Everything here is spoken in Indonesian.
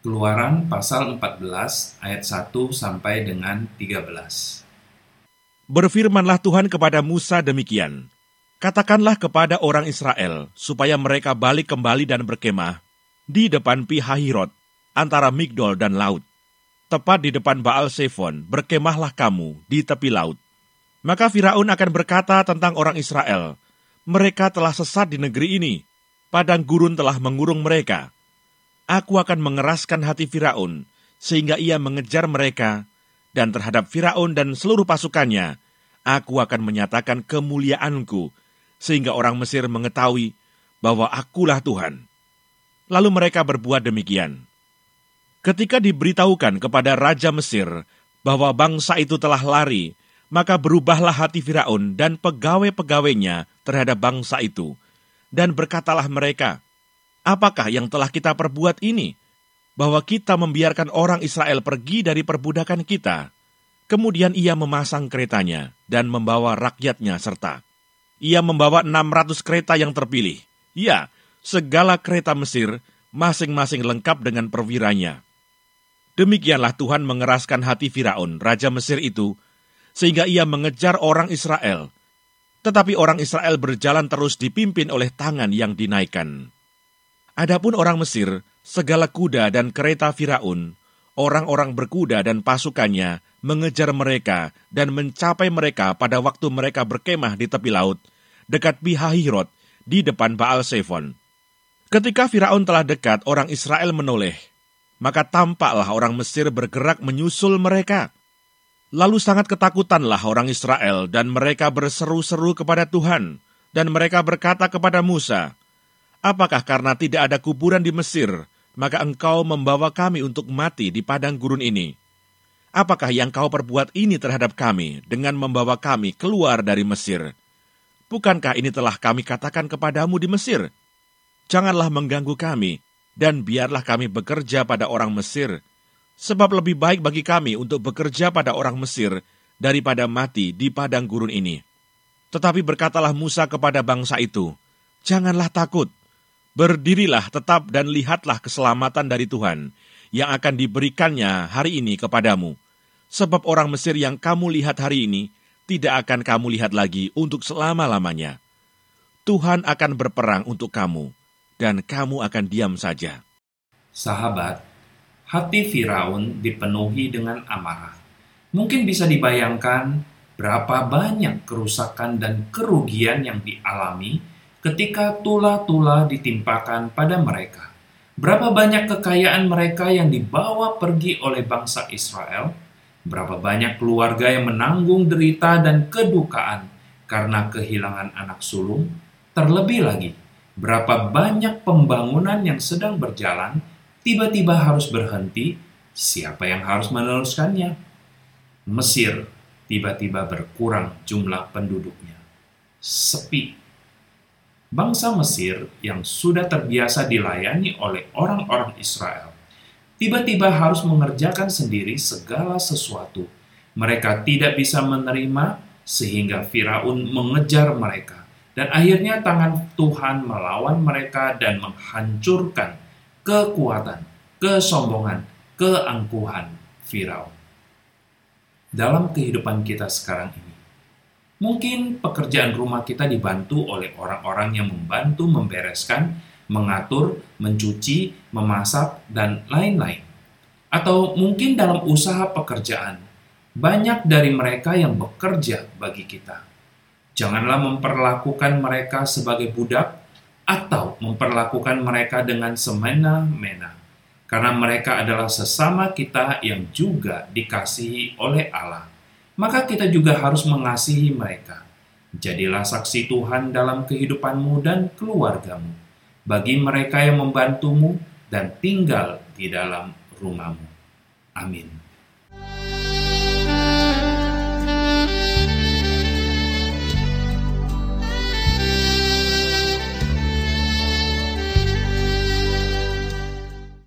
Keluaran pasal 14 ayat 1 sampai dengan 13. Berfirmanlah Tuhan kepada Musa demikian, Katakanlah kepada orang Israel, supaya mereka balik kembali dan berkemah di depan Pihahirot, antara Migdol dan laut. Tepat di depan Baal Sefon, berkemahlah kamu di tepi laut. Maka Firaun akan berkata tentang orang Israel, mereka telah sesat di negeri ini, padang gurun telah mengurung mereka. Aku akan mengeraskan hati Firaun, sehingga ia mengejar mereka, dan terhadap Firaun dan seluruh pasukannya, aku akan menyatakan kemuliaanku, sehingga orang Mesir mengetahui bahwa akulah Tuhan. Lalu mereka berbuat demikian. Ketika diberitahukan kepada Raja Mesir bahwa bangsa itu telah lari, maka berubahlah hati Firaun dan pegawai-pegawainya terhadap bangsa itu, dan berkatalah mereka, Apakah yang telah kita perbuat ini? Bahwa kita membiarkan orang Israel pergi dari perbudakan kita. Kemudian ia memasang keretanya dan membawa rakyatnya serta. Ia membawa 600 kereta yang terpilih. Ya, segala kereta Mesir, masing-masing lengkap dengan perwiranya. Demikianlah Tuhan mengeraskan hati Firaun, raja Mesir itu, sehingga ia mengejar orang Israel. Tetapi orang Israel berjalan terus dipimpin oleh tangan yang dinaikkan. Adapun orang Mesir, segala kuda dan kereta Firaun, orang-orang berkuda dan pasukannya mengejar mereka dan mencapai mereka pada waktu mereka berkemah di tepi laut, dekat Pihahirot, di depan Baal Sefon. Ketika Firaun telah dekat, orang Israel menoleh. Maka tampaklah orang Mesir bergerak menyusul mereka. Lalu sangat ketakutanlah orang Israel dan mereka berseru-seru kepada Tuhan. Dan mereka berkata kepada Musa, Apakah karena tidak ada kuburan di Mesir, maka engkau membawa kami untuk mati di padang gurun ini? Apakah yang kau perbuat ini terhadap kami dengan membawa kami keluar dari Mesir? Bukankah ini telah kami katakan kepadamu di Mesir? janganlah mengganggu kami, dan biarlah kami bekerja pada orang Mesir, sebab lebih baik bagi kami untuk bekerja pada orang Mesir daripada mati di padang gurun ini. Tetapi berkatalah Musa kepada bangsa itu, Janganlah takut, berdirilah tetap dan lihatlah keselamatan dari Tuhan yang akan diberikannya hari ini kepadamu. Sebab orang Mesir yang kamu lihat hari ini tidak akan kamu lihat lagi untuk selama-lamanya. Tuhan akan berperang untuk kamu, dan kamu akan diam saja. Sahabat, hati Firaun dipenuhi dengan amarah. Mungkin bisa dibayangkan berapa banyak kerusakan dan kerugian yang dialami ketika tula-tula ditimpakan pada mereka. Berapa banyak kekayaan mereka yang dibawa pergi oleh bangsa Israel? Berapa banyak keluarga yang menanggung derita dan kedukaan karena kehilangan anak sulung? Terlebih lagi, berapa banyak pembangunan yang sedang berjalan tiba-tiba harus berhenti, siapa yang harus meneruskannya? Mesir tiba-tiba berkurang jumlah penduduknya. Sepi. Bangsa Mesir yang sudah terbiasa dilayani oleh orang-orang Israel, tiba-tiba harus mengerjakan sendiri segala sesuatu. Mereka tidak bisa menerima sehingga Firaun mengejar mereka dan akhirnya tangan Tuhan melawan mereka dan menghancurkan kekuatan, kesombongan, keangkuhan Firaun. Dalam kehidupan kita sekarang ini, mungkin pekerjaan rumah kita dibantu oleh orang-orang yang membantu membereskan, mengatur, mencuci, memasak, dan lain-lain. Atau mungkin dalam usaha pekerjaan, banyak dari mereka yang bekerja bagi kita Janganlah memperlakukan mereka sebagai budak atau memperlakukan mereka dengan semena-mena, karena mereka adalah sesama kita yang juga dikasihi oleh Allah. Maka kita juga harus mengasihi mereka. Jadilah saksi Tuhan dalam kehidupanmu dan keluargamu, bagi mereka yang membantumu dan tinggal di dalam rumahmu. Amin.